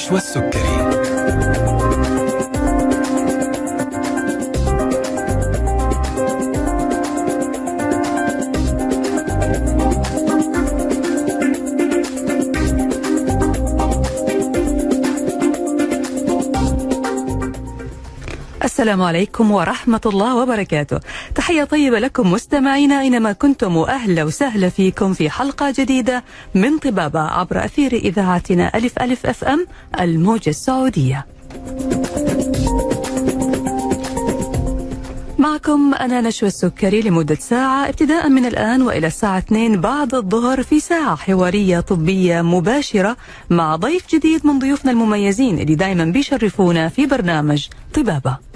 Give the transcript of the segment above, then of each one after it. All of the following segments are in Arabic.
نشوى السكري السلام عليكم ورحمة الله وبركاته. تحية طيبة لكم مستمعينا أينما كنتم وأهلا وسهلا فيكم في حلقة جديدة من طبابة عبر أثير إذاعتنا ألف ألف أف أم الموجة السعودية. معكم أنا نشوى السكري لمدة ساعة ابتداء من الآن وإلى الساعة 2 بعد الظهر في ساعة حوارية طبية مباشرة مع ضيف جديد من ضيوفنا المميزين اللي دايما بيشرفونا في برنامج طبابة.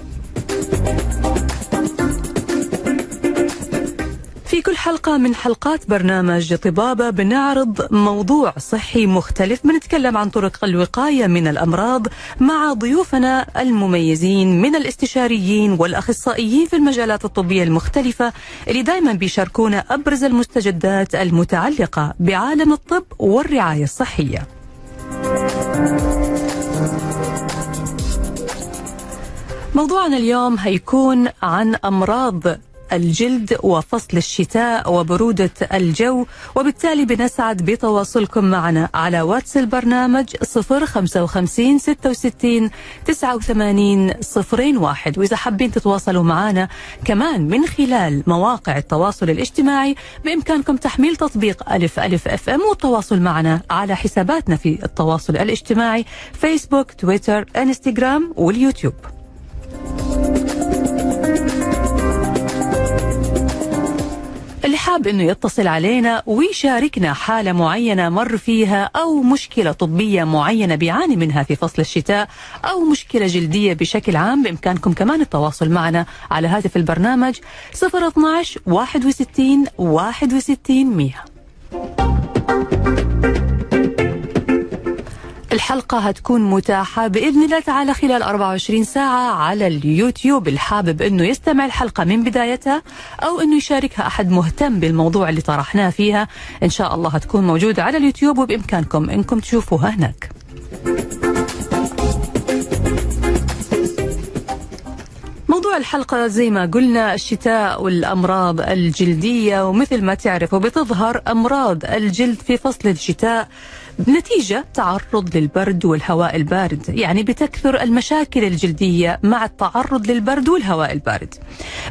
في كل حلقة من حلقات برنامج طبابة بنعرض موضوع صحي مختلف. بنتكلم عن طرق الوقاية من الأمراض مع ضيوفنا المميزين من الاستشاريين والأخصائيين في المجالات الطبية المختلفة اللي دايما بيشاركونا أبرز المستجدات المتعلقة بعالم الطب والرعاية الصحية. موضوعنا اليوم هيكون عن أمراض الجلد وفصل الشتاء وبرودة الجو وبالتالي بنسعد بتواصلكم معنا على واتس البرنامج 055 66 89 01 وإذا حابين تتواصلوا معنا كمان من خلال مواقع التواصل الاجتماعي بإمكانكم تحميل تطبيق ألف ألف أف إم والتواصل معنا على حساباتنا في التواصل الاجتماعي فيسبوك تويتر إنستغرام واليوتيوب. حاب إنه يتصل علينا ويشاركنا حالة معينة مر فيها أو مشكلة طبية معينة بيعاني منها في فصل الشتاء أو مشكلة جلدية بشكل عام بإمكانكم كمان التواصل معنا على هاتف البرنامج 012 61 61 100 الحلقة هتكون متاحة بإذن الله تعالى خلال 24 ساعة على اليوتيوب. الحابب أنه يستمع الحلقة من بدايتها أو أنه يشاركها أحد مهتم بالموضوع اللي طرحناه فيها. إن شاء الله هتكون موجودة على اليوتيوب وبإمكانكم أنكم تشوفوها هناك. موضوع الحلقة زي ما قلنا الشتاء والأمراض الجلدية ومثل ما تعرفوا بتظهر أمراض الجلد في فصل الشتاء. نتيجة تعرض للبرد والهواء البارد يعني بتكثر المشاكل الجلدية مع التعرض للبرد والهواء البارد.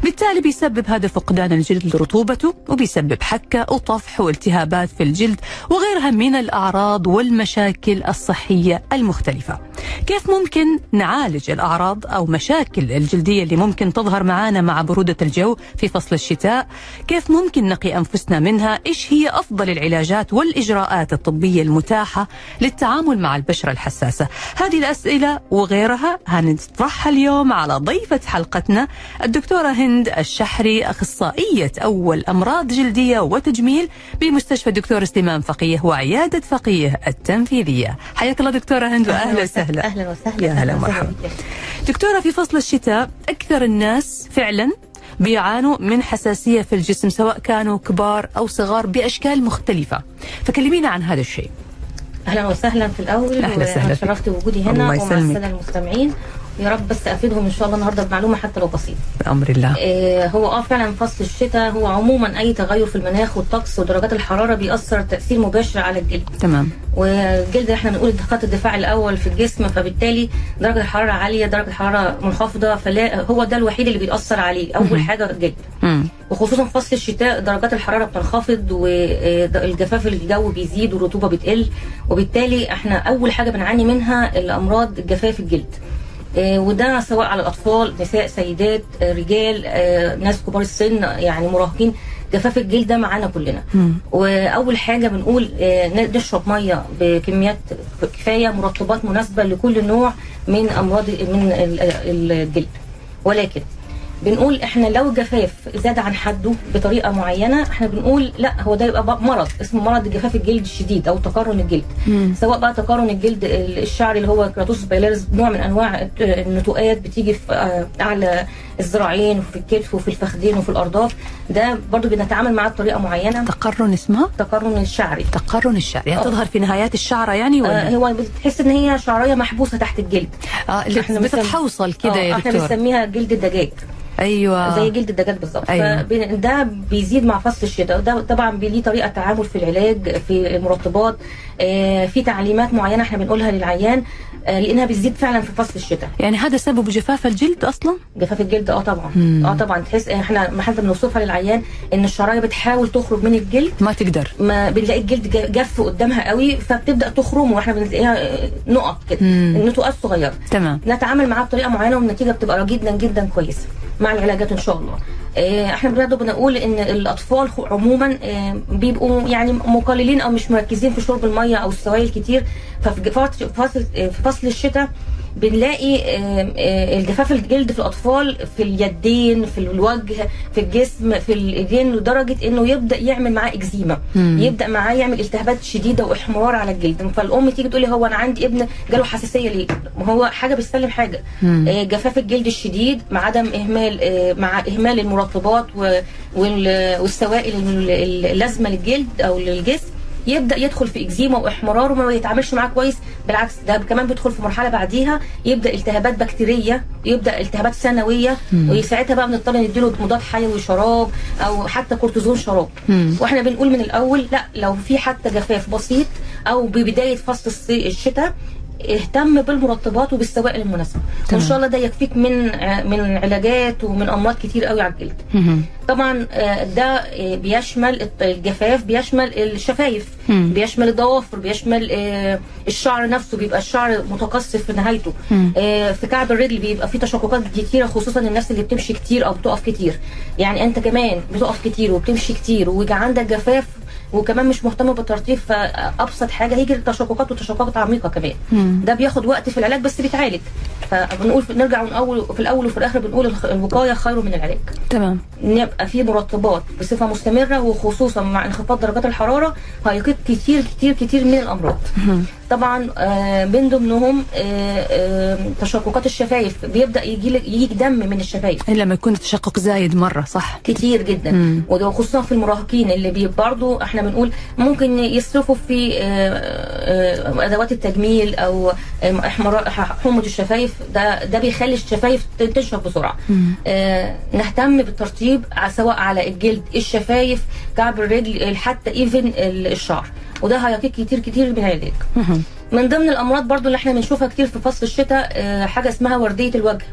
بالتالي بيسبب هذا فقدان الجلد لرطوبته وبيسبب حكة وطفح والتهابات في الجلد وغيرها من الأعراض والمشاكل الصحية المختلفة. كيف ممكن نعالج الأعراض أو مشاكل الجلدية اللي ممكن تظهر معنا مع برودة الجو في فصل الشتاء؟ كيف ممكن نقي أنفسنا منها؟ إيش هي أفضل العلاجات والإجراءات الطبية المتاحة للتعامل مع البشرة الحساسة. هذه الأسئلة وغيرها هنطرحها اليوم على ضيفة حلقتنا الدكتورة هند الشحري أخصائية أول أمراض جلدية وتجميل بمستشفى الدكتور سليمان فقيه وعيادة فقيه التنفيذية. حياك الله دكتورة هند وأهلا وسهلا. أهلا وسهلا. يا هلا مرحبا دكتورة في فصل الشتاء أكثر الناس فعلا بيعانوا من حساسية في الجسم سواء كانوا كبار أو صغار بأشكال مختلفة. فكلمينا عن هذا الشيء. أهلا وسهلا في الأول أهلا وسهلا. شرفت بوجودي هنا ومع. السادة المستمعين يا رب بس افيدهم إن شاء الله النهارده بمعلومة حتى لو بسيطة. بأمر الله. آه هو آه فعلا فصل الشتاء. هو عموما أي تغير في المناخ والطقس ودرجات الحرارة بيأثر تأثير مباشر على الجلد. تمام. والجلد إحنا بنقول خط الدفاع الأول في الجسم فبالتالي درجة الحرارة عالية درجة الحرارة منخفضة فلا هو ده الوحيد اللي بيأثر عليه أول حاجة الجلد. مم. وخصوصا فصل الشتاء درجات الحرارة بتنخفض والجفاف الجو بيزيد والرطوبة بتقل. وبالتالي إحنا أول حاجة بنعاني منها الأمراض جفاف الجلد. آه، وده سواء على الأطفال نساء سيدات آه، رجال آه، ناس كبار السن يعني مراهقين. جفاف الجلد ده معانا كلنا. مم. وأول حاجة بنقول آه، نشرب مية بكميات كفاية مرطبات مناسبة لكل نوع من أمراض من ال- ال- الجلد. ولكن بنقول إحنا لو جفاف زاد عن حده بطريقة معينة إحنا بنقول لا هو ده يبقى بقى مرض اسمه مرض جفاف الجلد الشديد أو تقرن الجلد. مم. سواء بقى تقرن الجلد الشعري اللي هو keratosis pilaris نوع من أنواع النتوءات بتيجي في آه، اعلى الذراعين وفي الكتف وفي الفخذين وفي الارداف ده برضو بنتعامل معاه بطريقة معينة. تقرن اسمها التقرن الشعري. تقرن الشعر يعني آه. تظهر في نهايات الشعرة يعني آه ولا هو بتحس إن هي شعرية محبوسة تحت الجلد. آه اللي بتتحوصل كده آه، يا إحنا دكتور. بنسميها جلد الدجاج. أيوه زي جلد الدجاج بالظبط أيوة. فده بيزيد مع فصل الشتاء وده طبعا ليه طريقة تعامل في العلاج في المرطبات في تعليمات معينة إحنا بنقولها للعيان آه، لأنها بتزيد فعلا في فصل الشتاء. يعني هذا سبب جفاف الجلد أصلا؟ جفاف الجلد آه طبعا. مم. آه طبعا. تحس إحنا ما حتى بنوصفها للعيان إن الشرايين بتحاول تخرج من الجلد. ما تقدر. ما بنلاقي الجلد جف قدامها قوي فبتبدأ تخرم وإحنا بنلاقيها آه، نقط كده. النتوءات صغيره تمام. نتعامل معاه بطريقة معينة والنتيجة بتبقى جدا جدا كويسه مع العلاجات إن شاء الله. آه، إحنا برضه بنقول إن الأطفال عموما آه، بيبقوا يعني مقللين أو مش مركزين في شرب المية أو السوائل كتير ففي فصل في فصل الشتاء بنلاقي آه، الجفاف الجلد في الأطفال في اليدين في الوجه في الجسم في الإيدين لدرجة إنه يبدأ يعمل معاه إكزيما. يبدأ معاه يعمل التهابات شديدة واحمرار على الجلد فالأم تيجي تقول لي هو أنا عندي ابن جاله حساسية ليه ما هو حاجة بتسلم حاجة. آه، جفاف الجلد الشديد مع عدم إهمال آه، مع إهمال المرطبات والسوائل ال- ال- اللازمة للجلد أو للجسم يبدأ يدخل في إكزيما وإحمرار وما يتعاملش معاه كويس بالعكس ده كمان بيدخل في مرحلة بعديها يبدأ التهابات بكتيرية يبدأ التهابات ثانوية مم. وساعتها بقى بنضطر نديله مضاد حيوي شراب أو حتى كورتيزون شراب مم. وإحنا بنقول من الأول لا لو في حتى جفاف بسيط أو ببداية فصل الشتاء اهتم بالمرطبات وبالسوائل المناسبة وإن. شاء الله ده يكفيك من من علاجات ومن أمراض كتير قوي على الجلد. طبعا آه، ده آه، بيشمل الجفاف بيشمل الشفايف. بيشمل الضوافر بيشمل آه، الشعر نفسه بيبقى الشعر متقصف في نهايته في كعب الرجل بيبقى فيه تشققات كتيرة خصوصا الناس اللي بتمشي كتير أو بتقف كتير يعني أنت كمان بتقف كتير وبتمشي كتير ويجي عندك جفاف وكمان مش مهتم بالترطيب فأبسط حاجة هيجي تشققات وتشققات عميقة كمان. مم. ده بياخد وقت في العلاج بس بيتعالج. فبنقول في نرجع ونقول في الأول وفي الآخر بنقول الوقاية خير من العلاج. تمام. نبقى في مرطبات بصفة مستمرة وخصوصا مع انخفاض درجات الحرارة هيقيك كتير كتير كتير من الأمراض. مهم. طبعا آه، من ضمنهم آه، آه، تشققات الشفايف. بيبدأ يجي يجيك دم من الشفايف. إلا لما يكون التشقق زايد مرة صح؟ كتير جدا. مم. وده خصوصا في المراهقين اللي بي برضو إحنا بنقول ممكن يسرفوا في آه، آه، أدوات التجميل أو آه، حمرة الشفايف. ده ده بيخلي الشفايف تنشف بسرعة. مم. آه، نهتم بالترطيب سواء على الجلد الشفايف كعب الرجل حتى even الشعر. وده هيقيك كتير كتير من مهم. من ضمن الأمراض برضو اللي إحنا بنشوفها كتير في فصل الشتاء آه، حاجة اسمها وردية الوجه.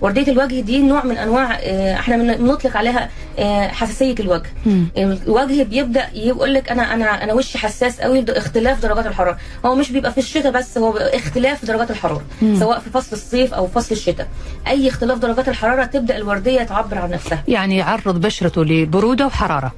وردية الوجه دي نوع من أنواع آه، إحنا بن- بنطلق عليها آه، حساسية الوجه. الوجه بيبدأ يقول لك أنا أنا أنا وشي حساس قوي اختلاف درجات الحرارة. هو مش بيبقى في الشتاء بس هو اختلاف درجات الحرارة. سواء في فصل الصيف أو فصل الشتاء. أي اختلاف درجات الحرارة تبدأ الوردية تعبر عن نفسها. يعني يعرض بشرته لبرودة وحرارة.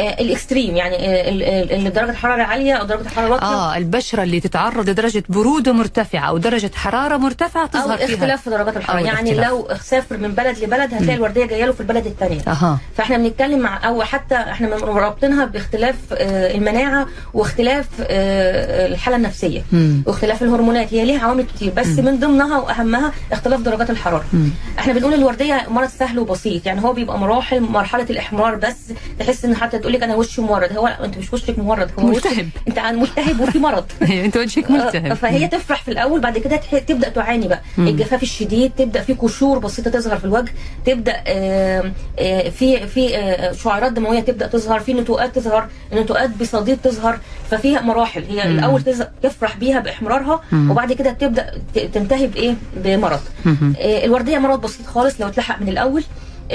الإكستريم يعني آه، ال- ال- ال- درجة الحرارة عالية أو درجة الحرارة واطية. آه البشرة اللي تتعرض لدرجة برودة مرتفعة أو درجة حرارة مرتفعة أو تظهر فيها اختلاف في درجات الحرارة. يعني. لو سافر من بلد لبلد هتلاقي الوردية جاية له في البلد الثانية أها. فإحنا بنتكلم مع أو حتى إحنا رابطينها باختلاف آه، المناعة واختلاف آه، الحالة النفسية. مم. واختلاف الهرمونات. هي ليها عوامل كتير بس من ضمنها وأهمها اختلاف درجات الحرارة. مم. إحنا بنقول الوردية مرض سهل وبسيط. يعني هو بيبقى مراحل مرحلة الإحمرار بس تحس إن حتى تقول لك أنا وشي مورد هو لا أنت مش وشك مورد هو وشك- ملتهب. أنت عن ملتهب وفي مرض أنت وجهك ملتهب فهي تفرح في الأول بعد كده تبدأ تعاني بقى مم. الجفاف الشديد تبدأ في قشور بسيطة تظهر في الوجه تبدأ آه، آه، في في آه، شعيرات دموية تبدأ تظهر في نتوءات تظهر نتوءات بصديد تظهر ففيها مراحل هي مم. الأول تز- تفرح بيها بإحمرارها مم. وبعد كده تبدأ تنتهي بإيه بمرض. آه، الوردية مرض بسيط خالص لو اتلحق من الأول آه،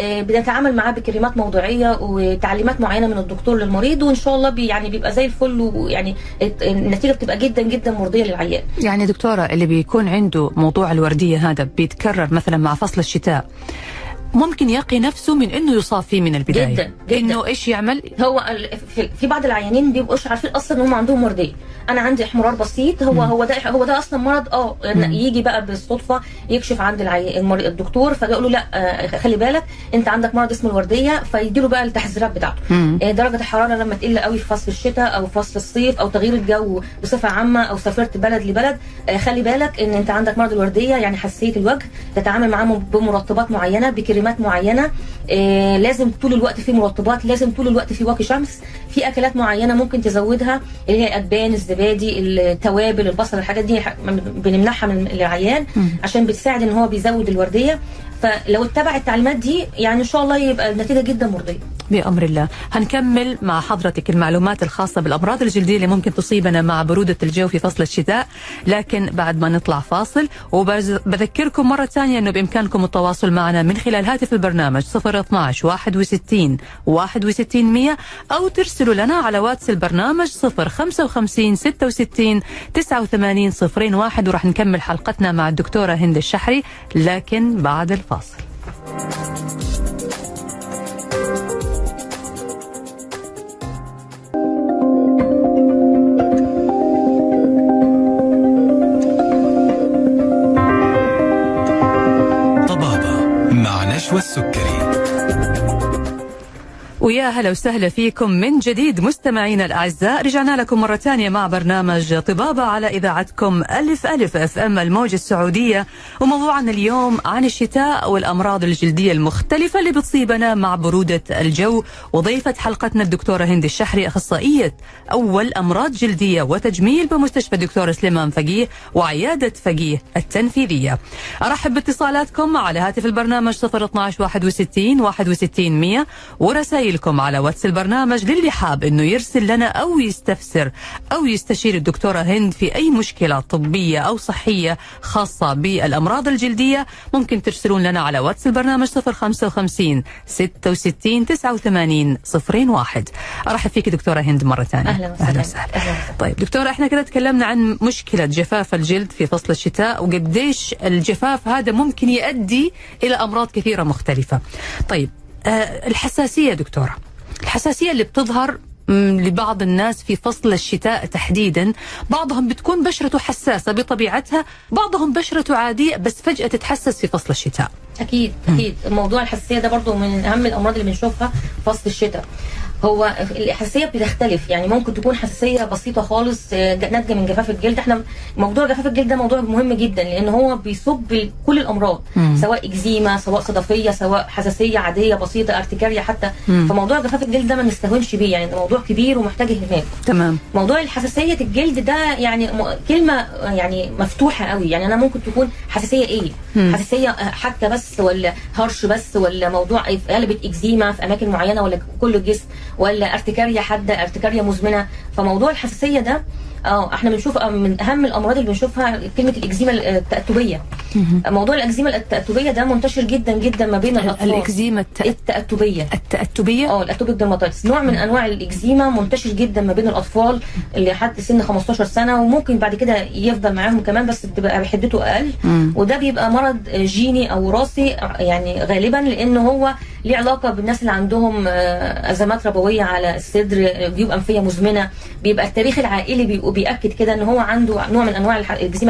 بنتعامل معاه بكريمات موضوعية وتعليمات معينة من الدكتور للمريض وإن شاء الله بي يعني بيبقى زي الفل ويعني النتيجة بتبقى جدا جدا مرضية للعيان. يعني دكتورة اللي بيكون عنده موضوع الوردية هذا بيتكرر مثلا مع فصل الشتاء. ممكن يقي نفسه من إنه يصاب فيه من البداية. جداً، جداً. إنه إيش يعمل؟ هو في- بعض العيانين بيبقوش عارفين أصلا ان هم عندهم ورديه أنا عندي احمرار بسيط هو هو ده هو ده أصلا مرض آه يجي بقى بالصدفة يكشف عند العي... الدكتور فيقول له لا آه، خلي بالك أنت عندك مرض اسمه الوردية فيديله بقى التحذيرات بتاعته. مم. آه، درجة الحرارة لما تقل قوي في فصل الشتاء أو فصل الصيف أو تغيير الجو بصفة عامة أو سافرت بلد لبلد آه، خلي بالك إن أنت عندك مرض الوردية يعني حساسية الوجه تتعامل معاه بمرطبات معينة بكريمات معينة آه، لازم طول الوقت في مرطبات لازم طول الوقت في واقي شمس في أكلات معينة ممكن تزودها اللي هي الادبان الزبادي التوابل البصل الحاجات دي بنمنعها من العيان عشان بتساعد إن هو بيزود الوردية. فلو اتبع التعليمات دي يعني إن شاء الله يبقى النتيجه جدا مرضية. بأمر الله. هنكمل مع حضرتك المعلومات الخاصة بالأمراض الجلدية اللي ممكن تصيبنا مع برودة الجو في فصل الشتاء. لكن بعد ما نطلع فاصل وبذكركم مرة ثانية أنه بإمكانكم التواصل معنا من خلال هاتف البرنامج 012 61 61 100 أو ترسلوا لنا على واتس البرنامج 055 66 89 01 وراح نكمل حلقتنا مع الدكتورة هند الشحري. لكن بعد الفاصل طبابة مع نشوى السكري. ويا هلا وسهلا فيكم من جديد مستمعينا الأعزاء رجعنا لكم مرة ثانية مع برنامج طبابة على إذاعتكم ألف ألف أف أم الموجه السعودية. وموضوعنا اليوم عن الشتاء والأمراض الجلدية المختلفة اللي بتصيبنا مع برودة الجو. وضيفة حلقتنا الدكتورة هند الشحري أخصائية أول أمراض جلدية وتجميل بمستشفى الدكتور سليمان فقيه وعيادة فقيه التنفيذية. أرحب باتصالاتكم على هاتف البرنامج 012 61 61 100 ورسائلكم على واتس البرنامج للي حاب إنه يرسل لنا أو يستفسر أو يستشير الدكتورة هند في أي مشكلة طبية أو صحية خاصة بالأمراض الجلدية. ممكن ترسلون لنا على واتس البرنامج 055 66 89 01 أرحب فيك دكتورة هند مرة ثانية. أهلا وسهلا. أهلا وسهلا. طيب دكتورة إحنا كده تكلمنا عن مشكلة جفاف الجلد في فصل الشتاء وقديش الجفاف هذا ممكن يؤدي إلى أمراض كثيرة مختلفة. طيب آه الحساسية دكتورة. الحساسية اللي بتظهر لبعض الناس في فصل الشتاء تحديدا. بعضهم بتكون بشرته حساسة بطبيعتها بعضهم بشرته عادية بس فجأة تتحسس في فصل الشتاء. أكيد أكيد. موضوع الحساسية ده برضو من أهم الأمراض اللي بنشوفها فصل الشتاء. هو الحساسية بتختلف يعني ممكن تكون حساسية بسيطة خالص آه، ناتجة من جفاف الجلد. إحنا موضوع جفاف الجلد ده موضوع مهم جدا لأن هو بيصب كل الأمراض. مم. سواء إكزيما سواء صدفية سواء حساسية عادية بسيطة ارتكارية حتى. مم. فموضوع جفاف الجلد ده ما نستهونش بيه يعني ده موضوع كبير ومحتاج اهتمام. تمام. موضوع الحساسية الجلد ده يعني كلمة يعني مفتوحة قوي. يعني أنا ممكن تكون حساسية إيه؟ مم. حساسية حكه بس ولا هرش بس ولا موضوع؟ قلبت إكزيما في أماكن معينة ولا كل الجسم ولا ارتكاريه حادة ارتكاريه مزمنة فموضوع الحساسية ده آه إحنا بنشوف من اهم الامراض اللي بنشوفها كلمة الإكزيما التأتبية موضوع الإكزيما التأتبية ده منتشر جدا جدا ما بين الأطفال. الإكزيما الت- التأتبية التأتبية آه ال atopic dermatitis نوع من أنواع الإكزيما منتشر جدا ما بين الأطفال اللي لحد سن 15 سنة وممكن بعد كده يفضل معاهم كمان بس بتبقى حدته أقل. وده بيبقى مرض جيني أو وراثي يعني غالبا لأن هو ليه علاقة بالناس اللي عندهم آه، أزمات ربوية على الصدر جيوب أنفية مزمنة؟ بيبقى التاريخ العائلي بيبقى بياكد كده إن هو عنده نوع من أنواع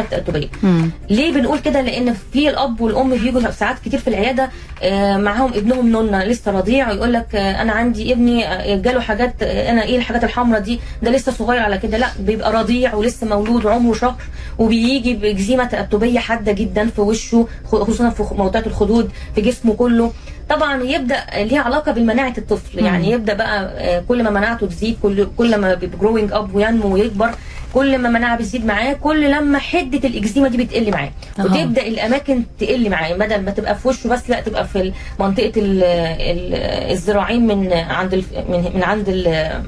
التاتبيه مم. ليه بنقول كده؟ لأن في الأب والأم بيجوا ساعات كتير في العيادة آه، معاهم ابنهم نونة لسه رضيع ويقول لك آه، أنا عندي ابني جاله حاجات أنا إيه الحاجات الحمراء دي؟ ده لسه صغير على كده. لا بيبقى رضيع ولسه مولود وعمره شهر وبيجي باكزيما تاتبيه حادة جدا في وشه خصوصا في موضات الخدود في جسمه كله. طبعا يبدأ ليها علاقة بمناعة الطفل. يعني يبدأ بقى آه، كل ما مناعته تزيد كل كل ما growing up وينمو ويكبر كل ما المناعه بتزيد معاه كل لما حدة الإكزيما دي بتقل معاه. وتبدأ الأماكن تقل معاه. بدل ما تبقى في وشه بس لا تبقى في منطقة ال- ال- الذراعين من عند من من عند ال-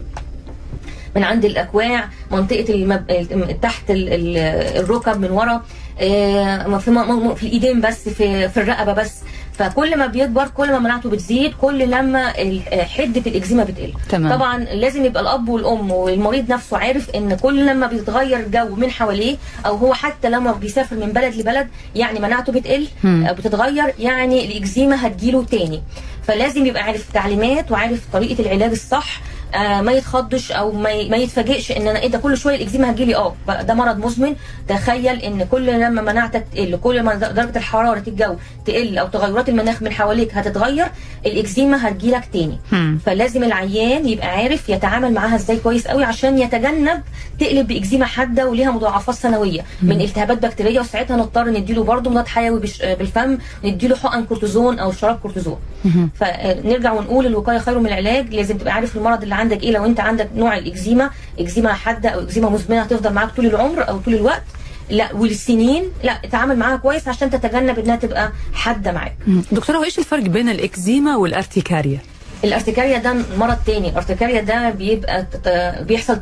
من عند الأكواع منطقة المب... تحت ال- ال- الركب من ورا آه، في الإيدين بس في في الرقبة بس. فكل ما بيكبر كل ما مناعته بتزيد كل لما آه، حدة الإكزيما بتقل تمام. طبعا لازم يبقى الأب والأم والمريض نفسه عارف إن كل لما بيتغير الجو من حواليه أو هو حتى لما بيسافر من بلد لبلد يعني مناعته بتقل مم. أو بتتغير يعني الإكزيما هتجيله تاني فلازم يبقى عارف تعليمات وعارف طريقة العلاج الصح آه ما يتخضش أو ما يتفاجئش إن أنا إيه ده كل شوية الإكزيما هتجيلي آه ده مرض مزمن. تخيل إن كل لما مناعتك تقل كل ما درجة الحرارة الجو تقل أو تغيرات المناخ من حواليك هتتغير الإكزيما هتجيلك تاني. فلازم العيان يبقى عارف يتعامل معاها إزاي كويس قوي عشان يتجنب تقلب بإكزيما حادة وليها مضاعفات ثانوية. من التهابات بكتيرية وساعتها نضطر نديله برضه مضاد حيوي بالفم نديله حقن كورتيزون أو شراب كورتيزون. فنرجع ونقول الوقاية خير من العلاج. لازم تبقى عارف المرض اللي عندك إيه لو أنت عندك نوع الإكزيما إكزيما حادة أو إكزيما مزمنة هتفضل معاك طول العمر أو طول الوقت لا والسنين لا اتعامل معاها كويس عشان تتجنب إنها تبقى حادة معاك مم. دكتورة وايش الفرق بين الإكزيما والارتكاريا؟ الارتكاريا ده مرض تاني. الارتكاريا ده بيبقى بيحصل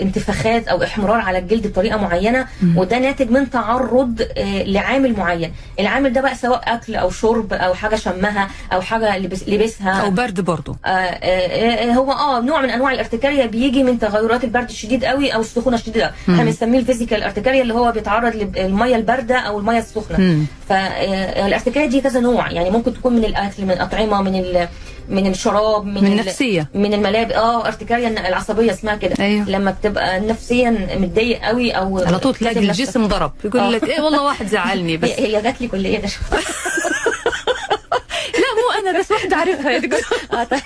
انتفاخات أو إحمرار على الجلد بطريقة معينة وده ناتج من تعرض آه، لعامل معين. العامل ده بقى سواء أكل أو شرب أو حاجة شمها أو حاجة لبس لبسها. أو برد برضه آه، آه، هو آه نوع من أنواع الارتكاريا بيجي من تغيرات البرد الشديد قوي أو السخونة الشديدة. إحنا بنسميه ال physical urticaria اللي هو بيتعرض للميه الباردة أو المية السخنة. فالارتكاريا دي كذا نوع. يعني ممكن تكون من الأكل من الأطعمة من من الشراب من, من ال- النفسية. من الملابس آه ارتكاريا العصبية اسمها كده أيوه. لما بتبقى نفسيا متضايق قوي أو على طول تلاقي. الجسم ضرب آه. يقول لك إيه والله واحد زعلني بس هي جات لي كليه ده لا مو أنا بس واحدة دكتور آه طيب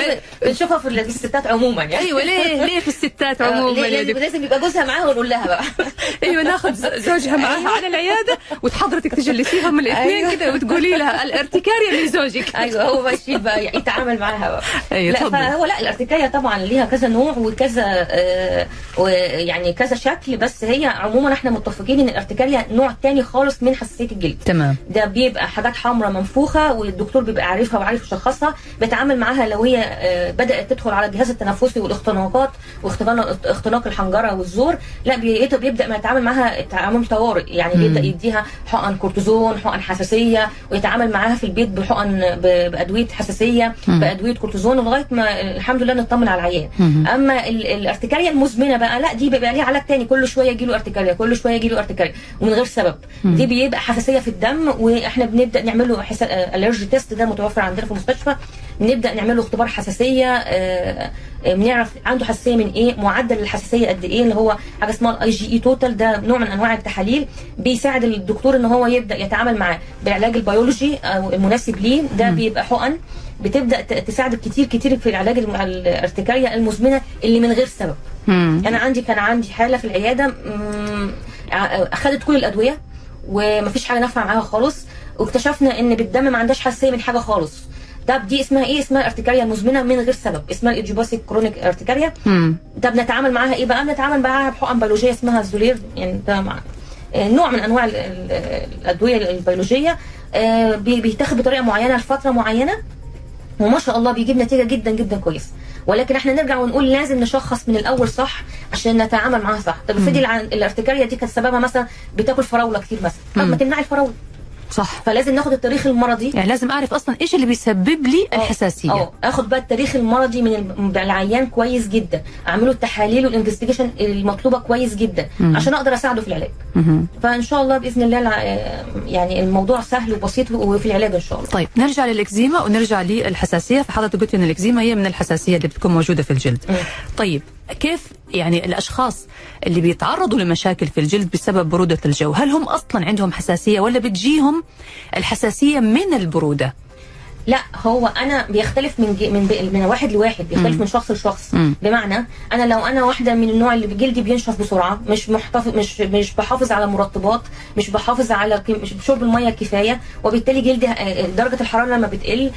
أيوة، بنشوفها في الستات عموما يعني. أيوه ليه ليه في الستات آه، عموما يا لازم يبقى جوزها معاها ونقول لها بقى. أيوه ناخذ زوجها معاها على العيادة وحضرتك تجلسيهم الاثنين أيوة. كده وتقولي لها الارتكاريا لزوجك أيوه هو ماشي بقى يتعامل معاها بقى. أيوة، لا اتفضل. فهو لا الارتكاريا طبعا ليها كذا نوع وكذا آه ويعني كذا شكل بس هي عموما إحنا متفقين إن الارتكاريا نوع تاني خالص من حساسية الجلد. تمام. ده بيبقى حاجات حمراء منفوخة والدكتور بيبقى عارفها وعارف يشخصها بيتعامل معاها لو هي آه، بدأت تدخل على الجهاز التنفسي والاختناقات واختناق اختناق الحنجرة والزور. لا بي- بيبدأ ما يتعامل معاها تعامل طوارئ. يعني بيبدأ يديها حقن كورتيزون حقن حساسية ويتعامل معاها في البيت بحقن بأدوية حساسية بأدوية كورتيزون لغاية ما الحمد لله نطمن على العيان. أما ال- الارتكاريا المزمنة بقى لا دي بيبقى ليها علاج تاني. كل شوية يجي له ارتكاريا كل شوية يجي له ارتكاريا ومن غير سبب. دي بيبقى حساسية في الدم وإحنا بنبدأ نعمل له allergy test ده متوفر عندنا في المستشفى. بنبدأ نعمل له اختبار حساسية آه، آه، بنعرف عنده حساسية من إيه معدل الحساسية قد إيه اللي هو حاجة اسمها ال IgE total ده نوع من أنواع التحاليل بيساعد الدكتور إن هو يبدأ يتعامل معاه بالعلاج البيولوجي أو المناسب ليه ده بيبقى حقن بتبدأ ت- تساعد كتير كتير في العلاج الارتكاريا المزمنة اللي من غير سبب. مم. أنا عندي كان عندي حالة في العيادة أخدت كل الأدوية ومفيش حاجة نافعة معاها خالص واكتشفنا إن بالدم ما عندهاش حساسية من حاجة خالص. ده دي اسمها إيه؟ اسمها ارتكاريا المزمنه من غير سبب. اسمها ال idiopathic chronic urticaria. مم. ده بنتعامل معاها إيه بقى؟ بنتعامل معاها بحقن بيولوجية اسمها الزولير يعني ده مع آه، نوع من أنواع ال- ال- الأدوية البيولوجية. آه، بي- بيتاخد بطريقة معينة لفترة معينة. وما شاء الله بيجيب نتيجة جدا جدا كويس. ولكن إحنا نرجع ونقول لازم نشخص من الأول صح عشان نتعامل معاها صح. طب افرضي الارتكاريا دي كانت سببها مثلا بتاكل فراولة كتير مثلا. طب ما تمنعي الفراولة. صح. فلازم ناخد التاريخ المرضي. يعني لازم أعرف أصلا إيش اللي بيسبب لي الحساسية. آه آخد بقى التاريخ المرضي من العيان كويس جدا. أعمله التحاليل وال investigation المطلوبة كويس جدا عشان أقدر أساعده في العلاج. مهم. فإن شاء الله بإذن الله يعني الموضوع سهل وبسيط وفي العلاج إن شاء الله. طيب نرجع للإكزيما ونرجع للحساسية. فحضرتك قلت إن الإكزيما هي من الحساسية اللي بتكون موجودة في الجلد. مم. طيب كيف يعني الأشخاص اللي بيتعرضوا لمشاكل في الجلد بسبب برودة الجو؟ هل هم أصلا عندهم حساسية ولا بتجيهم الحساسية من البرودة؟ لا هو أنا بيختلف من جي من بي من واحد لواحد بيختلف من شخص لشخص. مم. بمعنى أنا لو أنا واحدة من النوع اللي جلدي بينشف بسرعة مش محتفظ مش مش بحافظ على مرطبات مش بحافظ على مش شرب المية الكفاية وبالتالي جلدي آه، درجة الحرارة لما بتقل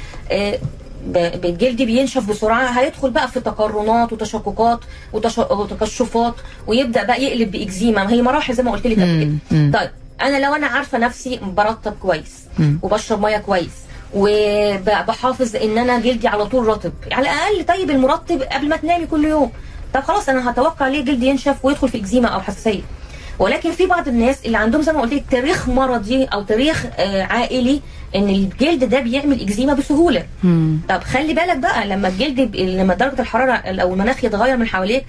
جلدي بينشف بسرعة هيدخل بقى في تقرنات وتشققات وتش- وتقشفات ويبدأ بقى يقلب بإكزيما ما هي مراحل زي ما قلت لك قبل. كده طيب أنا لو أنا عارفة نفسي برطب كويس. وبشرب مية كويس وبحافظ إن أنا جلدي على طول رطب على الأقل طيب المرطب قبل ما تنامي كل يوم طب خلاص أنا هتوقع ليه جلدي ينشف ويدخل في إكزيما أو حساسية ولكن في بعض الناس اللي عندهم زي ما قلت لك تاريخ مرضي أو تاريخ آه، عائلي إن الجلد ده بيعمل إكزيما بسهولة مم. طب خلي بالك بقى لما الجلد لما درجة الحرارة أو المناخ يتغير من حواليك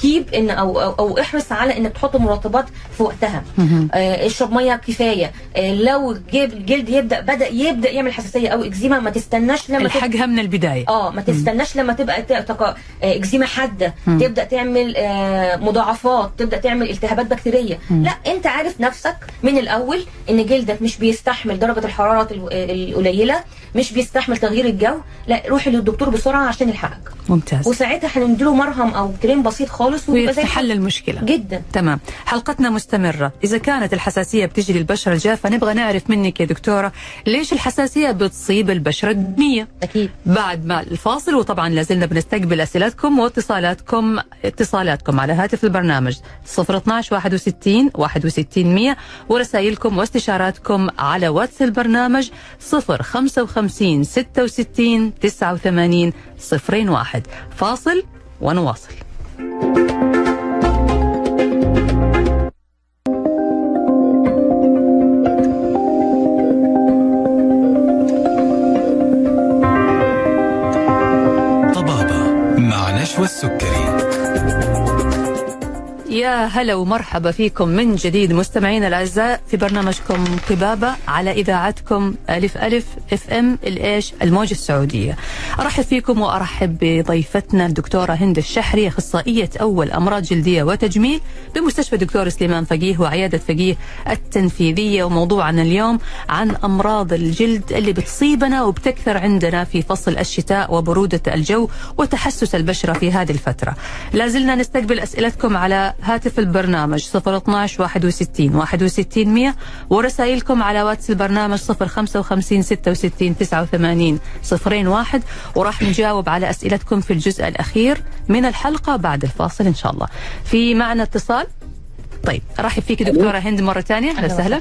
كيب ان أو أو, احرص على انك تحط مرطبات في وقتها. آه، اشرب مية كفاية. آه، لو جيب الجلد يبدا بدأ يبدأ يعمل حساسية أو إكزيما ما تستناش لما الحقها من البداية. آه ما تستناش لما تبقى تق- آه، إكزيما حادة. تبدأ تعمل مضاعفات تبدأ تعمل التهابات بكتيرية. لا أنت عارف نفسك من الأول إن جلدك مش بيستحمل درجة الحراره ال- القليلة. مش بيستحمل تغيير الجو لا روحي للدكتور بسرعة عشان يلحقك. ممتاز. وساعتها هنديله مرهم أو كريم بسيط خالص ويتحل. المشكلة. جدا. تمام. حلقتنا مستمرة. إذا كانت الحساسية بتجي للبشرة الجافة نبغى نعرف منك يا دكتورة ليش الحساسية بتصيب البشرة الدهنية أكيد. بعد ما الفاصل وطبعا لازلنا بنستقبل أسئلتكم واتصالاتكم اتصالاتكم على هاتف البرنامج 012 61 61 100 ورسائلكم واستشاراتكم على واتس البرنامج 055 66 89 01 فاصل ونواصل. طبابة مع نشوى السكري. يا هلا ومرحبا فيكم من جديد مستمعينا الأعزاء في برنامجكم طبابة على إذاعتكم ألف ألف إف إم الإيش الموجه السعودية. أرحب فيكم وأرحب بضيفتنا الدكتورة هند الشحري أخصائية أول أمراض جلدية وتجميل بمستشفى دكتور سليمان فقيه وعيادة فقيه التنفيذية وموضوعنا اليوم عن أمراض الجلد اللي بتصيبنا وبتكثر عندنا في فصل الشتاء وبرودة الجو وتحسس البشرة في هذه الفترة. لازلنا نستقبل أسئلتكم على هاتف البرنامج 012 61 61 100 ورسائلكم على واتس البرنامج 055 66 89 01 وراح نجاوب على أسئلتكم في الجزء الأخير من الحلقة بعد الفاصل إن شاء الله. في معنا اتصال؟ طيب ارحب فيك دكتورة هند مرة ثانية. أهلا وسهلا.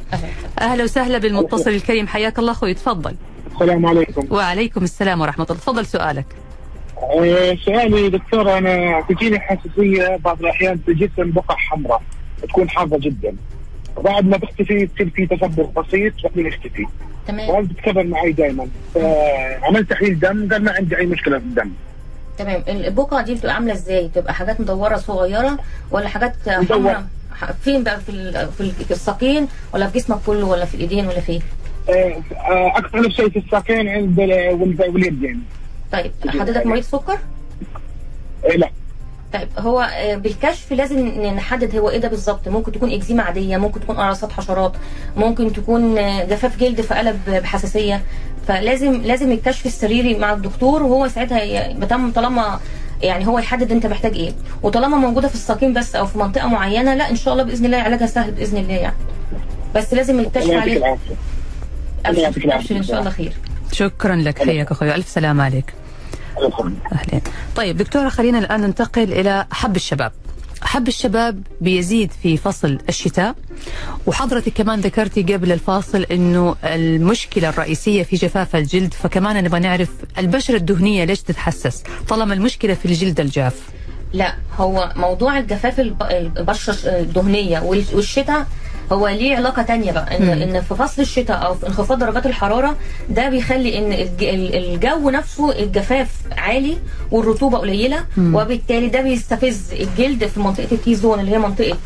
أهلا وسهلا بالمتصل الكريم. حياك الله أخوي تفضل. السلام عليكم. وعليكم السلام ورحمة الله. تفضل سؤالك. سؤالي دكتور أنا تجيني حساسية بعض الأحيان في الجسم بقع حمراء تكون حارة جدا. بعد ما تختفي تصير في تسبب بسيط بعدين يختفي تمام. وهذا بتكرر معي دائما فعملت تحليل دم قال ما عندي أي مشكلة في الدم. تمام. البقعة دي بتبقى عاملة إزاي؟ تبقى حاجات مدورة صغيرة ولا حاجات مدورة. حمراء؟ فين بقى؟ في في ال- في الساقين ولا في جسمك كله ولا في الإيدين ولا فين؟ آه، آه، أكثر شيء في الساقين عند ال- وال- واليدين. طيب حضرتك مريض سكر؟ آه، لا. طيب هو آه، بالكشف لازم نحدد هو إيه ده بالظبط. ممكن تكون إكزيما عادية ممكن تكون قراصات حشرات ممكن تكون آه، جفاف جلد فقلب بحساسية. فلازم لازم الكشف السريري مع الدكتور وهو ساعتها بتم طالما يعني هو يحدد أنت محتاج إيه. وطالما موجودة في الساقين بس أو في منطقة معينة لا إن شاء الله بإذن الله علاجها سهل بإذن الله يعني. بس لازم الكشف عليه. ابشر إن شاء الله خير. شكرا لك. حياك أخوي. ألف سلام عليك. اهلين طيب دكتورة خلينا الآن ننتقل إلى حب الشباب. حب الشباب بيزيد في فصل الشتاء وحضرتك كمان ذكرتي قبل الفاصل إنه المشكلة الرئيسية في جفاف الجلد فكمان نبغى نعرف البشرة الدهنية ليش تتحسس؟ طالما المشكلة في الجلد الجاف. لا هو موضوع الجفاف الب- البشرة الدهنية وال- والشتاء هو ليه علاقة تانية بقى ان إن في فصل الشتاء أو في انخفاض درجات الحرارة ده بيخلي إن الج- ال- الجو نفسه الجفاف عالي والرطوبة قليلة وبالتالي ده بيستفز الجلد في منطقة ال T-zone اللي هي منطقة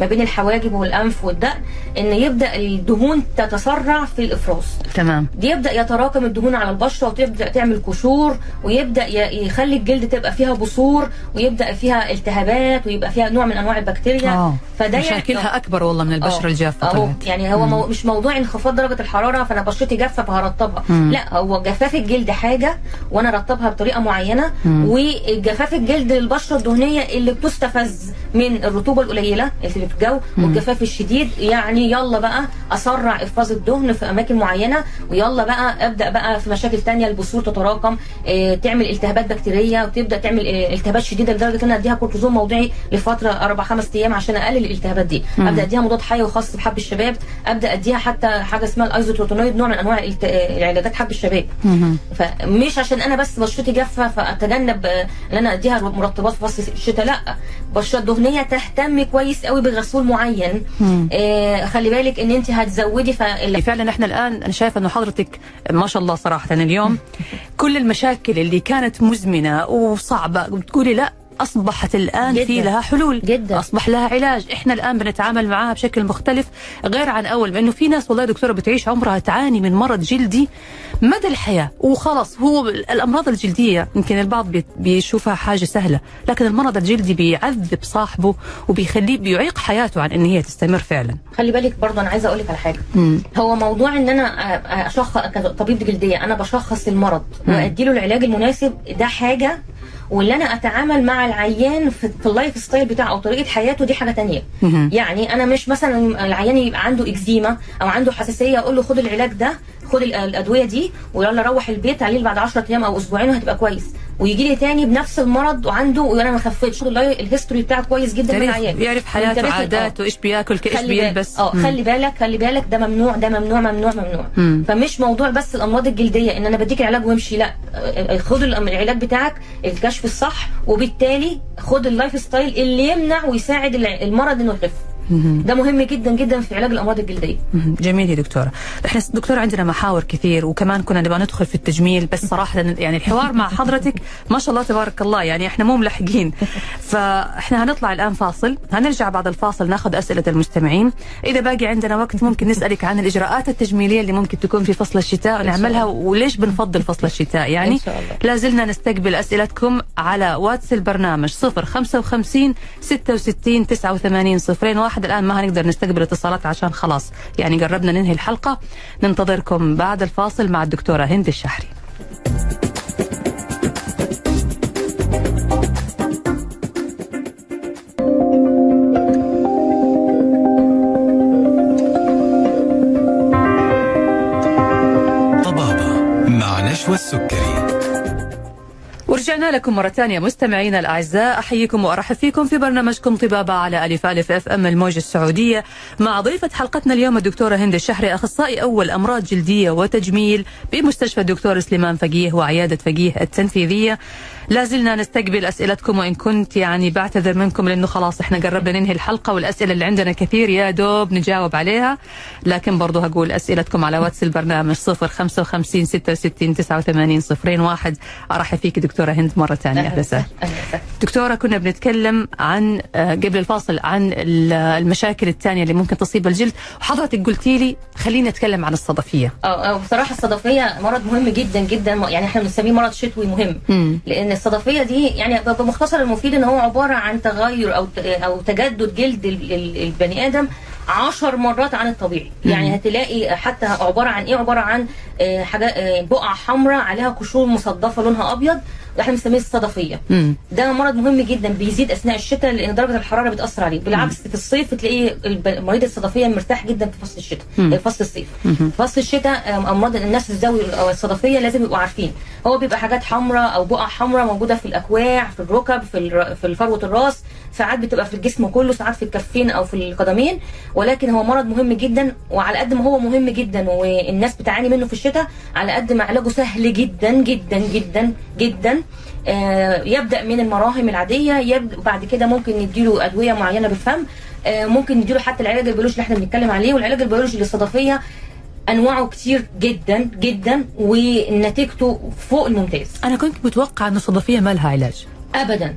ما بين الحواجب والأنف والدقن إن يبدأ الدهون تتسرع في الإفراز. تمام. يبدأ يتراكم الدهون على البشرة وتبدأ تعمل قشور ويبدأ يخلي الجلد تبقى فيها بثور ويبدأ فيها التهابات ويبقى فيها نوع من أنواع البكتيريا. آه. فده يعني- مشاكلها أكبر والله من البشره آه. الجافه أهو يعني هو مو مش موضوع انخفاض درجة الحرارة فأنا بشرتي جافة فهرطبها. مم. لا هو جفاف الجلد حاجة وأنا ارطبها بطريقة معينة وجفاف الجلد للبشرة الدهنية اللي بتستفز من الرطوبة القليلة اللي في الجو والجفاف الشديد. يعني يلا بقى أسرع إفراز الدهن في أماكن معينة ويلا بقى أبدأ بقى في مشاكل تانية البثور تتراكم آه، تعمل التهابات بكتيرية وتبدأ تعمل آه، التهابات شديدة لدرجة إن أنا أديها كورتيزون موضعي لفترة أربع خمس أيام عشان أقلل الالتهابات دي. أبدأ أديها مضاد حيوي حيوي خاص بحب الشباب أبدأ أديها حتى حاجة اسمها الايزوتروتونويد نوع من أنواع العلاجات حب الشباب. فمش عشان أنا بس بشرتي جافة فأتجنب إن أنا أديها مرطبات في فصل الشتاء لأ. بشرة دهنية تهتم كويس قوي بغسول معين. آه خلي بالك إن انت هتزودي فال... فعلا إحنا الآن أنا شايفة إنه حضرتك ما شاء الله صراحة اليوم كل المشاكل اللي كانت مزمنة وصعبة بتقولي لأ أصبحت الآن جداً. في لها حلول جداً. أصبح لها علاج. إحنا الآن بنتعامل معاها بشكل مختلف غير عن أول لأنه في ناس والله يا دكتورة بتعيش عمرها تعاني من مرض جلدي مدى الحياة. وخلاص هو الأمراض الجلدية يمكن البعض بي- بيشوفها حاجة سهلة لكن المرض الجلدي بيعذب صاحبه وبيخليه بيعيق حياته عن إن هي تستمر فعلا. خلي بالك برضه أنا عايزة أقول لك على حاجة. هو موضوع إن أنا اشخص كطبيب جلدية أنا بشخص المرض وادي له العلاج المناسب ده حاجة واللي أنا أتعامل مع العيان في, في ال lifestyle بتاعه أو طريقة حياته دي حاجة تانية. يعني أنا مش مثلا العيان يبقى عنده إكزيما أو عنده حساسية أقول له خد العلاج ده خد ال- الأدوية دي ويلا روح البيت عليه بعد 10 أيام أو أسبوعين وهتبقى كويس. ويجي لي تاني بنفس المرض وعنده وأنا ما خدتش ال history بتاعه كويس جدا من العيان يعرف حياته وانتبهت- آه. إيش بياكل إيش بيلبس. آه. خلي بالك خلي بالك ده ممنوع ده ممنوع ممنوع ممنوع. مم. فمش موضوع بس الأمراض الجلدية إن أنا بديك العلاج وامشي لا. آه، آه، خد العلاج بتاعك الكشف الصح وبالتالي خد ال lifestyle اللي يمنع ويساعد المرض إنه يخف. ده مهم جدا جدا في علاج الأمراض الجلدية. جميل يا دكتورة. إحنا دكتورة عندنا محاور كثير وكمان كنا نبغى ندخل في التجميل بس صراحة يعني الحوار مع حضرتك ما شاء الله تبارك الله يعني إحنا مو ملحقين فإحنا هنطلع الآن فاصل هنرجع بعد الفاصل ناخذ أسئلة المستمعين. إذا باقي عندنا وقت ممكن نسألك عن الإجراءات التجميلية اللي ممكن تكون في فصل الشتاء ونعملها وليش بنفضل فصل الشتاء؟ يعني إن شاء الله. لا زلنا نستقبل أسئلتكم على واتس البرنامج 055 66 89 صفرين واحد الآن ما هنقدر نستقبل اتصالات عشان خلاص. يعني قربنا ننهي الحلقة. ننتظركم بعد الفاصل مع الدكتورة هند الشحري طبابة مع نشوى السكري. ورجعنا لكم مرة ثانية مستمعينا الأعزاء. أحييكم وأرحب فيكم في برنامجكم طبابة على ألف ألف أف أم الموجة السعودية مع ضيفة حلقتنا اليوم الدكتورة هند الشحري أخصائي أول أمراض جلدية وتجميل بمستشفى الدكتور سليمان فقيه وعيادة فقيه التنفيذية. لا زلنا نستقبل أسئلتكم وإن كنت يعني بعتذر منكم لأنه خلاص إحنا قربنا ننهي الحلقة والأسئلة اللي عندنا كثير يا دوب نجاوب عليها. لكن برضو هقول أسئلتكم على واتس البرنامج 055 66 89 صفرين واحد. أرحب فيك دكتورة هند مرة ثانية. أهلا وسهلا. دكتورة كنا بنتكلم عن آه، قبل الفاصل عن ال- المشاكل الثانية اللي ممكن تصيب الجلد. وحضرتك قلتي لي خليني أتكلم عن الصدفية. آه بصراحة الصدفية مرض مهم جدا جدا. يعني إحنا بنسميه مرض شتوي مهم. مم. لأن الصدفية دي يعني بمختصر المفيد إن هو عبارة عن تغير أو أو تجدد جلد ال- ال- البني آدم عشر مرات عن الطبيعي. يعني هتلاقي حتى عبارة عن إيه؟ عبارة عن آه، حاجة آه، بقع حمراء عليها قشور مصدفة لونها أبيض. إحنا بنسميه الصدفية. مم. ده مرض مهم جدا بيزيد أثناء الشتاء لأن درجة الحرارة بتأثر عليه. بالعكس في الصيف تلاقيه الب- مريض الصدفية مرتاح جدا في فصل الشتاء مم. في فصل الصيف. في فصل الشتاء أمراض الناس الزوي أو الصدفية لازم يبقوا عارفين. هو بيبقى حاجات حمراء أو بقع حمراء موجودة في الأكواع في الركب في في فروه الرأس ساعات بتبقى في الجسم كله ساعات في الكفين أو في القدمين ولكن هو مرض مهم جدا وعلى قد ما هو مهم جدا والناس بتعاني منه في الشتاء على قد ما علاجه سهل جدا جدا جدا جدا. آه، يبدأ من المراهم العادية يبدأ بعد كده ممكن نديله أدوية معينة بالفم. آه، ممكن نديله حتى العلاج البيولوجي اللي إحنا بنتكلم عليه والعلاج البيولوجي للصدفيه أنواعه كتير جدا جدا ونتيجته فوق الممتاز. أنا كنت متوقع أن الصدفية ما لها علاج. ابدا.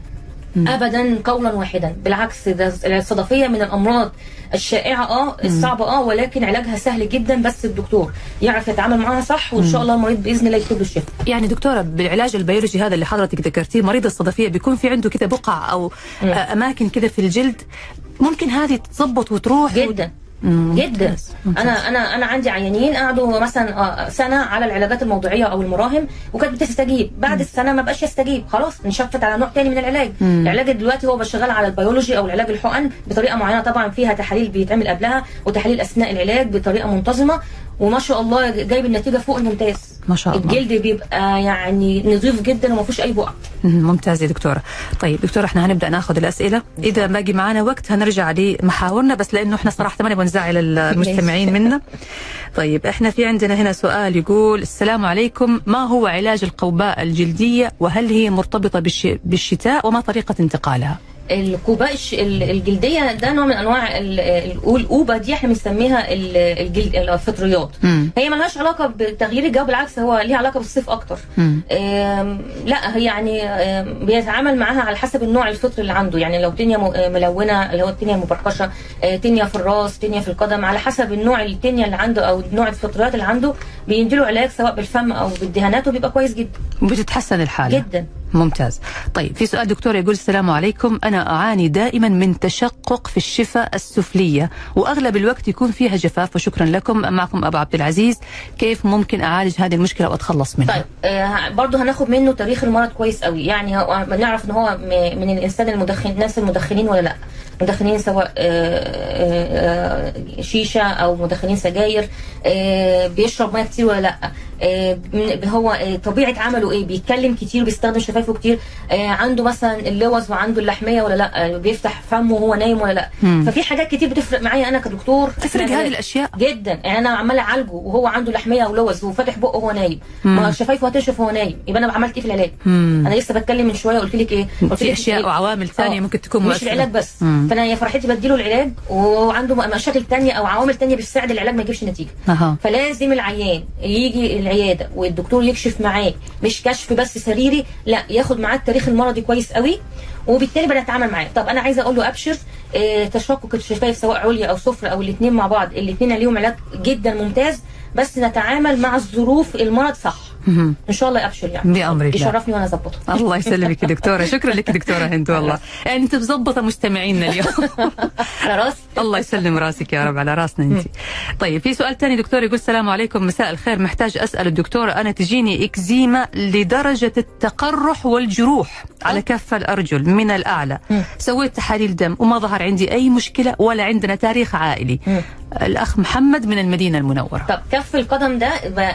ابدا قولا واحدا. بالعكس ده الصدفية من الأمراض الشائعة آه الصعبة آه ولكن علاجها سهل جدا بس الدكتور يعرف يتعامل معاها صح وإن شاء الله المريض بإذن الله يكتب له الشفاء. يعني دكتورة بالعلاج البيولوجي هذا اللي حضرتك ذكرتيه مريض الصدفية بيكون في عنده كده بقع أو آه، أماكن كده في الجلد ممكن هذه تتظبط وتروح جدا. مم. جدا. أنا أنا أنا عندي عيانين قعدوا مثلا آه، سنة على العلاجات الموضعيه أو المراهم وكانت بتستجيب. بعد السنة ما بقاش يستجيب. خلاص نشفت على نوع تاني من العلاج. العلاج دلوقتي هو شغال على البيولوجي أو العلاج الحقن بطريقة معينة. طبعا فيها تحاليل بيتعمل قبلها وتحاليل أثناء العلاج بطريقة منتظمة. وما شاء الله جايب النتيجة فوق الممتاز. ما شاء الله. الجلد بيبقى يعني نظيف جدا وما فيهوش أي بقع. مم، ممتاز يا دكتورة. طيب دكتورة إحنا هنبدأ ناخذ الأسئلة. إذا باقي معنا وقت هنرجع لمحاورنا بس لأنه إحنا صراحة ما نبغى نزعل المستمعين منا. طيب إحنا في عندنا هنا سؤال يقول السلام عليكم. ما هو علاج القوباء الجلدية؟ وهل هي مرتبطة بالش... بالشتاء؟ وما طريقة انتقالها؟ الكوباء الجلدية ده نوع من أنواع ال- ال- الاوبه دي إحنا بنسميها ال- الجلد الفطريات. مم. هي ملهاش علاقة بتغيير الجو بالعكس هو ليه علاقة بالصيف أكتر. لا هي يعني بيتعامل معاها على حسب النوع الفطري اللي عنده. يعني لو آه، ملونة اللي هو التنيا المبرقشة آه، تنيا في الراس تنيا في القدم على حسب النوع التنيا اللي عنده أو نوع الفطريات اللي عنده بيديله علاج سواء بالفم أو بالدهانات وبيبقى كويس جدا. وبتتحسن الحالة. جدا. ممتاز. طيب في سؤال دكتور يقول السلام عليكم. أنا أعاني دائما من تشقق في الشفة السفلية وأغلب الوقت يكون فيها جفاف وشكرا لكم. معكم أبو عبد العزيز. كيف ممكن أعالج هذه المشكلة وأتخلص منها؟ طيب آه برضه هناخد منه تاريخ المرض كويس قوي. يعني هو بنعرف إن هو من الإنسان المدخن الناس المدخنين ولا لا. مدخنين سواء آه، آه، آه، شيشة أو مدخنين سجاير بيشرب مية كتير ولا لأ هو طبيعة عمله إيه بيتكلم كتير بيستخدم شفايفه كتير عنده مثلا اللوز وعنده اللحمية ولا لأ بيفتح فمه وهو نايم ولا لأ مم. ففي حاجات كتير بتفرق معايا أنا كدكتور تفرق هذه الأشياء جدا يعني أنا عمال أعالجه وهو عنده لحمية ولوز وفاتح بقه وهو نايم. ما شفايفه هتنشف وهو نايم يبقى أنا عملت إيه في العلاج. أنا لسه بتكلم من شوية قلت لك إيه قلت في لك أشياء إيه؟ وعوامل ثانية آه. ممكن تكون مش. العلاج بس مم. فانا يا فرحتي بديله العلاج وعنده مشاكل تانية أو عوامل تانية بتساعد العلاج ما يجيبش نتيجة. أها. فلازم العيان يجي العيادة والدكتور يكشف معاه مش كشف بس سريري لا ياخد معاه التاريخ المرضي كويس قوي وبالتالي بنتعامل معاه. طب أنا عايزة أقول له أبشر آه تشقق الشفايف سواء عليا أو سفلى أو الاثنين مع بعض. الاثنين ليهم علاج جدا ممتاز بس نتعامل مع الظروف المرض صح. إن شاء الله ابشر يعني. بأمر الله. يشرفني وأنا أظبطه. الله يسلمك يا دكتورة. شكرا لك يا دكتورة هند والله. يعني أنت مظبطة مستمعينا اليوم. على راسي الله يسلم رأسك يا رب على رأسنا أنت. طيب في سؤال ثاني دكتور يقول السلام عليكم مساء الخير. محتاج أسأل الدكتورة أنا تجيني إكزيما لدرجة التقرح والجروح على كف الأرجل من الأعلى. سويت تحاليل دم وما ظهر عندي أي مشكلة ولا عندنا تاريخ عائلي. الأخ محمد من المدينة المنورة. طب كف القدم ده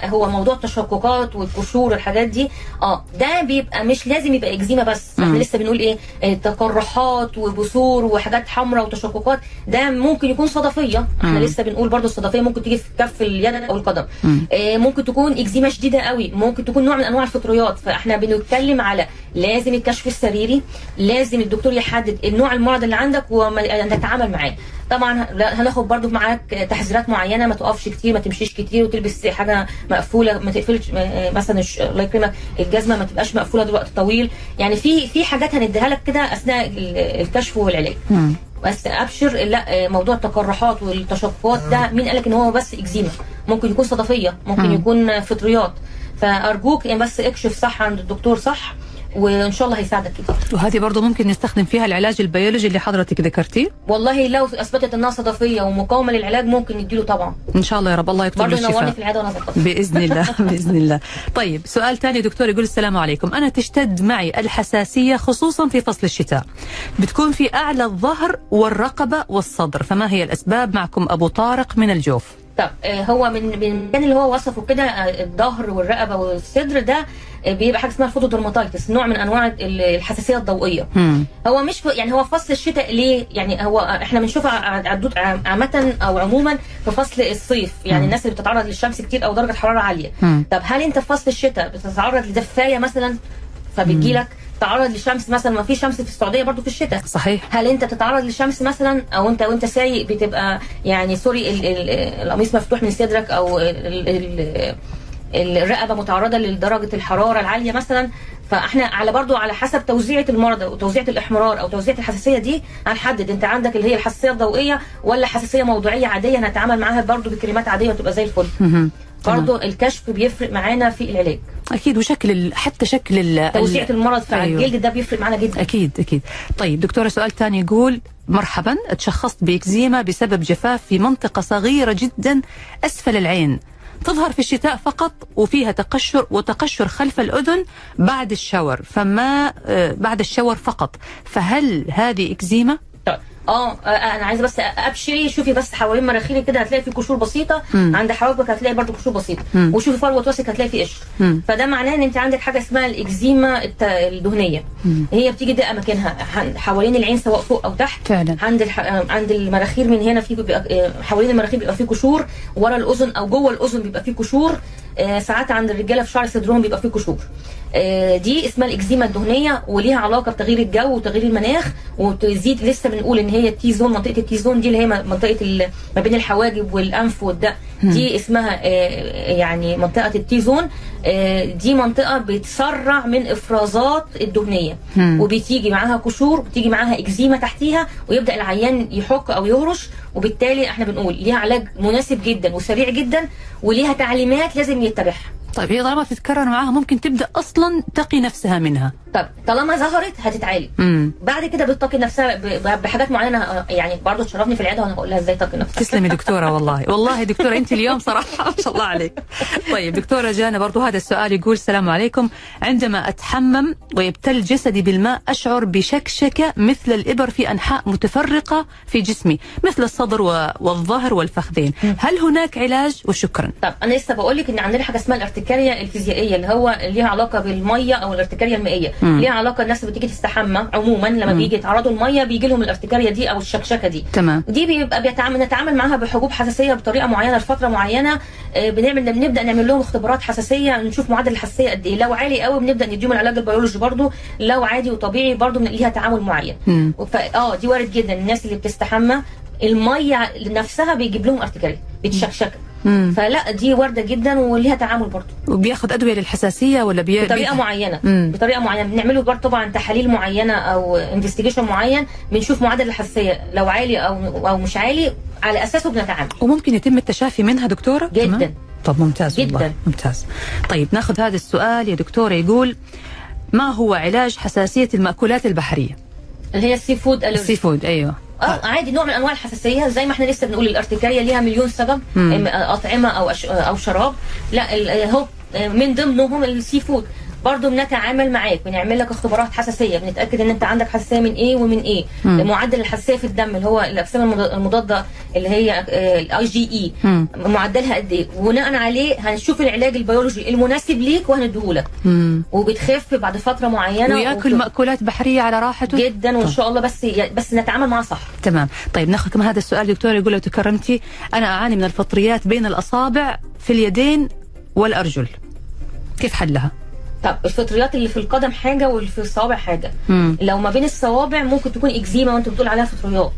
هو موضوع التشققات والقشور والحاجات دي آه ده بيبقى مش لازم يبقى إكزيما بس إحنا. لسه بنقول إيه آه، تقرحات وبثور وحاجات حمراء وتشققات ده ممكن يكون صدفية إحنا. لسه بنقول برضو الصدفية ممكن تيجي في كف اليد أو القدم. آه، ممكن تكون إكزيما شديدة قوي ممكن تكون نوع من أنواع الفطريات فإحنا بنتكلم على لازم الكشف السريري لازم الدكتور يحدد النوع المرض اللي عندك ونتعامل معاه طبعا هناخد برضو معاك تحذيرات معينة ما تقفش كتير ما تمشيش كتير وتلبس حاجة مقفولة ما تقفلش مثلا الش- الله يكرمك الجزمة ما تبقاش مقفولة دلوقتي طويل. يعني في في حاجات هنديها لك كده أثناء ال- الكشف والعلاج. مم. بس أبشر لا آه، موضوع التقرحات والتشققات ده مين قالك إن هو بس إكزيما؟ ممكن يكون صدفية ممكن مم. يكون فطريات. فأرجوك يعني بس اكشف صح عند الدكتور صح وإن شاء الله هيساعدك كتير وهذه برضو ممكن نستخدم فيها العلاج البيولوجي اللي حضرتك ذكرتيه. والله لو أثبتت إنها صدفية ومقاومة للعلاج ممكن نديله طبعا. إن شاء الله يا رب الله يكتب برضه له الشفاء. في العيادة وأنا بإذن الله بإذن الله. طيب سؤال ثاني دكتور يقول السلام عليكم. أنا تشتد معي الحساسية خصوصا في فصل الشتاء. بتكون في أعلى الظهر والرقبة والصدر فما هي الأسباب؟ معكم أبو طارق من الجوف. طب آه، هو من من اللي هو وصفه كده آه، الظهر والرقبة والصدر ده بيبقى حاجة اسمها فوتودرماتايتس نوع من أنواع ال- الحساسية الضوئية. مم. هو مش يعني هو فصل الشتاء ليه؟ يعني هو إحنا بنشوفها عامة أو عموما في فصل الصيف يعني مم. الناس اللي بتتعرض للشمس كتير أو درجة حرارة عالية. مم. طب هل أنت في فصل الشتاء بتتعرض لدفاية مثلا؟ فبتجي لك تعرض للشمس مثلا ما في شمس في السعودية برضو في الشتاء. صحيح. هل أنت تتعرض للشمس مثلا؟ أو أنت وأنت سايق بتبقى يعني سوري ال- ال- القميص مفتوح من صدرك أو ال- ال- ال- الرقبة متعرضة لدرجة الحرارة العالية مثلا فإحنا على برضو على حسب توزيعة المرضى وتوزيعه الإحمرار أو توزيعة الحساسية دي هنحدد. أنت عندك اللي هي الحساسية الضوئية ولا حساسية موضوعيه عادية هنتعامل معاها برضو بكريمات عادية وتبقى زي الفل. برضو الكشف بيفرق معانا في العلاج. أكيد وشكل ال- حتى شكل ال- توزيعة ال- المرض في أيوه. الجلد ده بيفرق معانا جدا. أكيد أكيد. طيب دكتورة سؤال ثاني يقول مرحبا تشخصت بإكزيما بسبب جفاف في منطقة صغيرة جدا أسفل العين. تظهر في الشتاء فقط وفيها تقشر وتقشر خلف الأذن بعد الشاور فما آه، بعد الشاور فقط. فهل هذه إكزيما؟ طيب آه آه، أنا عايزه بس ابشري شوفي بس حوالين مناخيري كده هتلاقي في قشور بسيطه مم. عند حواجبك هتلاقي برضو قشور بسيطه مم. وشوفي فروه وسك هتلاقي في قشر. فده معناه إن انت عندك حاجة اسمها الإكزيما الدهنية مم. هي بتيجي دقه مكانها حوالين العين سواء فوق أو تحت فعلا. عند الح... آه، عند المناخير من هنا في بيبقى حوالين المناخير بيبقى فيه قشور ورا الأذن أو جوه الأذن بيبقى فيه قشور ساعات عند الرجاله في شعر صدرهم بيبقى فيه قشور آه، دي اسمها الإكزيما الدهنية وليها علاقة بتغيير الجو وتغيير المناخ وتزيد لسه بنقول إن هي التي زون منطقة التي زون دي اللي هي منطقة ما بين الحواجب والأنف والدق دي اسمها آه، يعني منطقة التي زون آه، دي منطقة بتسرع من إفرازات الدهنية. وبتيجي معاها قشور بتيجي معاها إكزيما تحتيها ويبدأ العيان يحك أو يهرش وبالتالي إحنا بنقول ليها علاج مناسب جدا وسريع جدا وليها تعليمات لازم يتبعها. طيب هي طالما تتكرر معاها ممكن تبدأ أصلا تقي نفسها منها. طب طالما ظهرت هتتعالج. بعد كده بتقي نفسها بحاجات معينة آه، يعني برضه تشرفني في العيادة وأنا هقول لها إزاي تقي نفسها. تسلمي دكتورة والله. والله دكتورة أنت اليوم صراحة ما شاء الله عليك. طيب دكتورة جانا برضو هذا السؤال يقول السلام عليكم. عندما أتحمم ويبتل جسدي بالماء أشعر بشكشكة مثل الإبر في أنحاء متفرقة في جسمي مثل الصدر والظهر والفخذين. هل هناك علاج؟ وشكرا. طب أنا لسه بقول لك إن عندنا حاجة اسمها الارتكاريا الفيزيائية اللي هو ليها علاقة بالمية أو الارتكاريا المائيه مم. ليها علاقة الناس اللي بتيجي تستحمى عموما لما بيجي يتعرضوا الميه بيجي لهم الارتكاريا دي أو الشكشكة دي. تمام. دي بيبقى بيتعامل نتعامل معاها بحبوب حساسية بطريقة معينة لفترة معينة آه، بنعمل بنبدأ نعمل لهم اختبارات حساسية نشوف معدل الحساسية قد إيه. لو عالي قوي بنبدأ نديهم العلاج البيولوجي برضو لو عادي وطبيعي برضو ليها تعامل معين. آه دي وارد جدا. الناس اللي بتستحمى المية نفسها بيجيب لهم ارتكاريا بتشكشك مم. فلا دي وارده جدا وليها تعامل برضو وبياخذ أدوية للحساسية ولا بي... بطريقة. معينة مم. بطريقة معينة بنعمله برضه طبعا تحاليل معينة أو investigation معين بنشوف معدل الحساسيه لو عالي أو أو مش عالي على أساسه بنتعامل وممكن يتم التشافي منها دكتورة جداً. تمام؟ طب ممتاز والله جداً. ممتاز طيب ناخذ هذا السؤال يا دكتورة يقول ما هو علاج حساسية المأكولات البحرية اللي هي السي فود السي فود أيوه آه عادي نوع من أنواع الحساسية زي ما إحنا لسه بنقول الارتكاريه ليها مليون سبب مم. أطعمة أو أش... أو شراب. لا ال- هو من ضمنهم ال seafood. برضه بنتعامل معاك بنعمل لك اختبارات حساسية. بنتأكد إن أنت عندك حساسية من إيه ومن إيه. مم. معدل الحساسية في الدم اللي هو الأجسام المض- المضادة اللي هي الاي جي اي. معدلها قد إيه؟ وبناء عليه هنشوف العلاج البيولوجي المناسب ليك وهنديهولك. وبتخف بعد فترة معينة ويأكل وبت- مأكولات بحرية على راحته؟ جدا وإن شاء الله بس بس نتعامل معاه صح. تمام. طيب ناخذ كمان هذا السؤال. دكتور يقول لو تكرمتي أنا أعاني من الفطريات بين الأصابع في اليدين والأرجل. كيف حلها؟ طب الفطريات اللي في القدم حاجة واللي في الصوابع حاجة مم. لو ما بين الصوابع ممكن تكون إكزيما وأنت بتقول عليها فطريات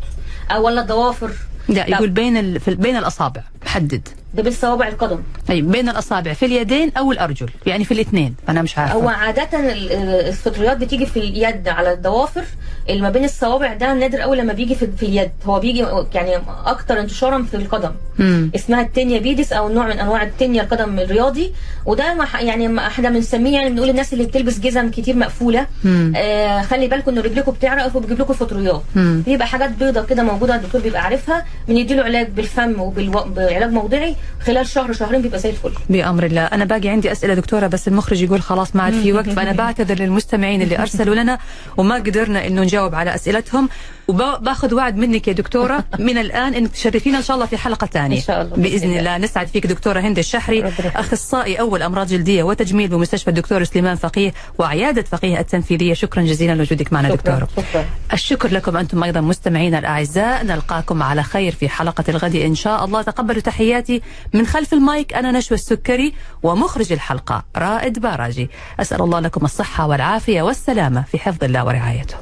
أو ولا الضوافر لا. يقول بين ال... بين الأصابع حدد ده بين صوابع القدم. اي بين الأصابع في اليدين أو الأرجل؟ يعني في الاثنين أنا مش عارفة. هو عادة ال- الفطريات بتيجي في اليد على الضوافر اللي ما بين الصوابع ده نادر قوي لما بيجي في, في اليد. هو بيجي يعني أكتر انتشارا في القدم. مم. اسمها التنيا بيدس أو نوع من أنواع التنيا القدم الرياضي. وده يعني ما إحنا بنسميه يعني بنقول الناس اللي بتلبس جزم كتير مقفولة. مم. آه خلي بالكم ان رجلكم بتعرق وبيجيب لكم فطريات. بيبقى حاجات بيضة كده موجودة الدكتور بيبقى عارفها بنديله علاج بالفم وبعلاج موضعي. خلال شهر شهرين بيبقى زي الفل. بأمر الله. أنا باقي عندي أسئلة دكتورة بس المخرج يقول خلاص ما عاد في وقت. فأنا بعتذر للمستمعين اللي أرسلوا لنا وما قدرنا إنه نجاوب على أسئلتهم. وباخذ وعد منك يا دكتورة من الآن إنك تشرفينا إن شاء الله في حلقة ثانية. إن شاء الله. بإذن بإذن الله. نسعد فيك دكتورة هند الشحري. أخصائي أول أمراض جلدية وتجميل بمستشفى الدكتور سليمان فقيه وعيادة فقيه التنفيذية. شكرا جزيلا لوجودك معنا شكرا دكتورة. شكرا. الشكر لكم أنتم أيضا مستمعينا الأعزاء. نلقاكم على خير في حلقة الغد إن شاء الله. تقبلوا تحياتي. من خلف المايك أنا نشوى السكري ومخرج الحلقة رائد باراجي. أسأل الله لكم الصحة والعافية والسلامة في حفظ الله ورعايته.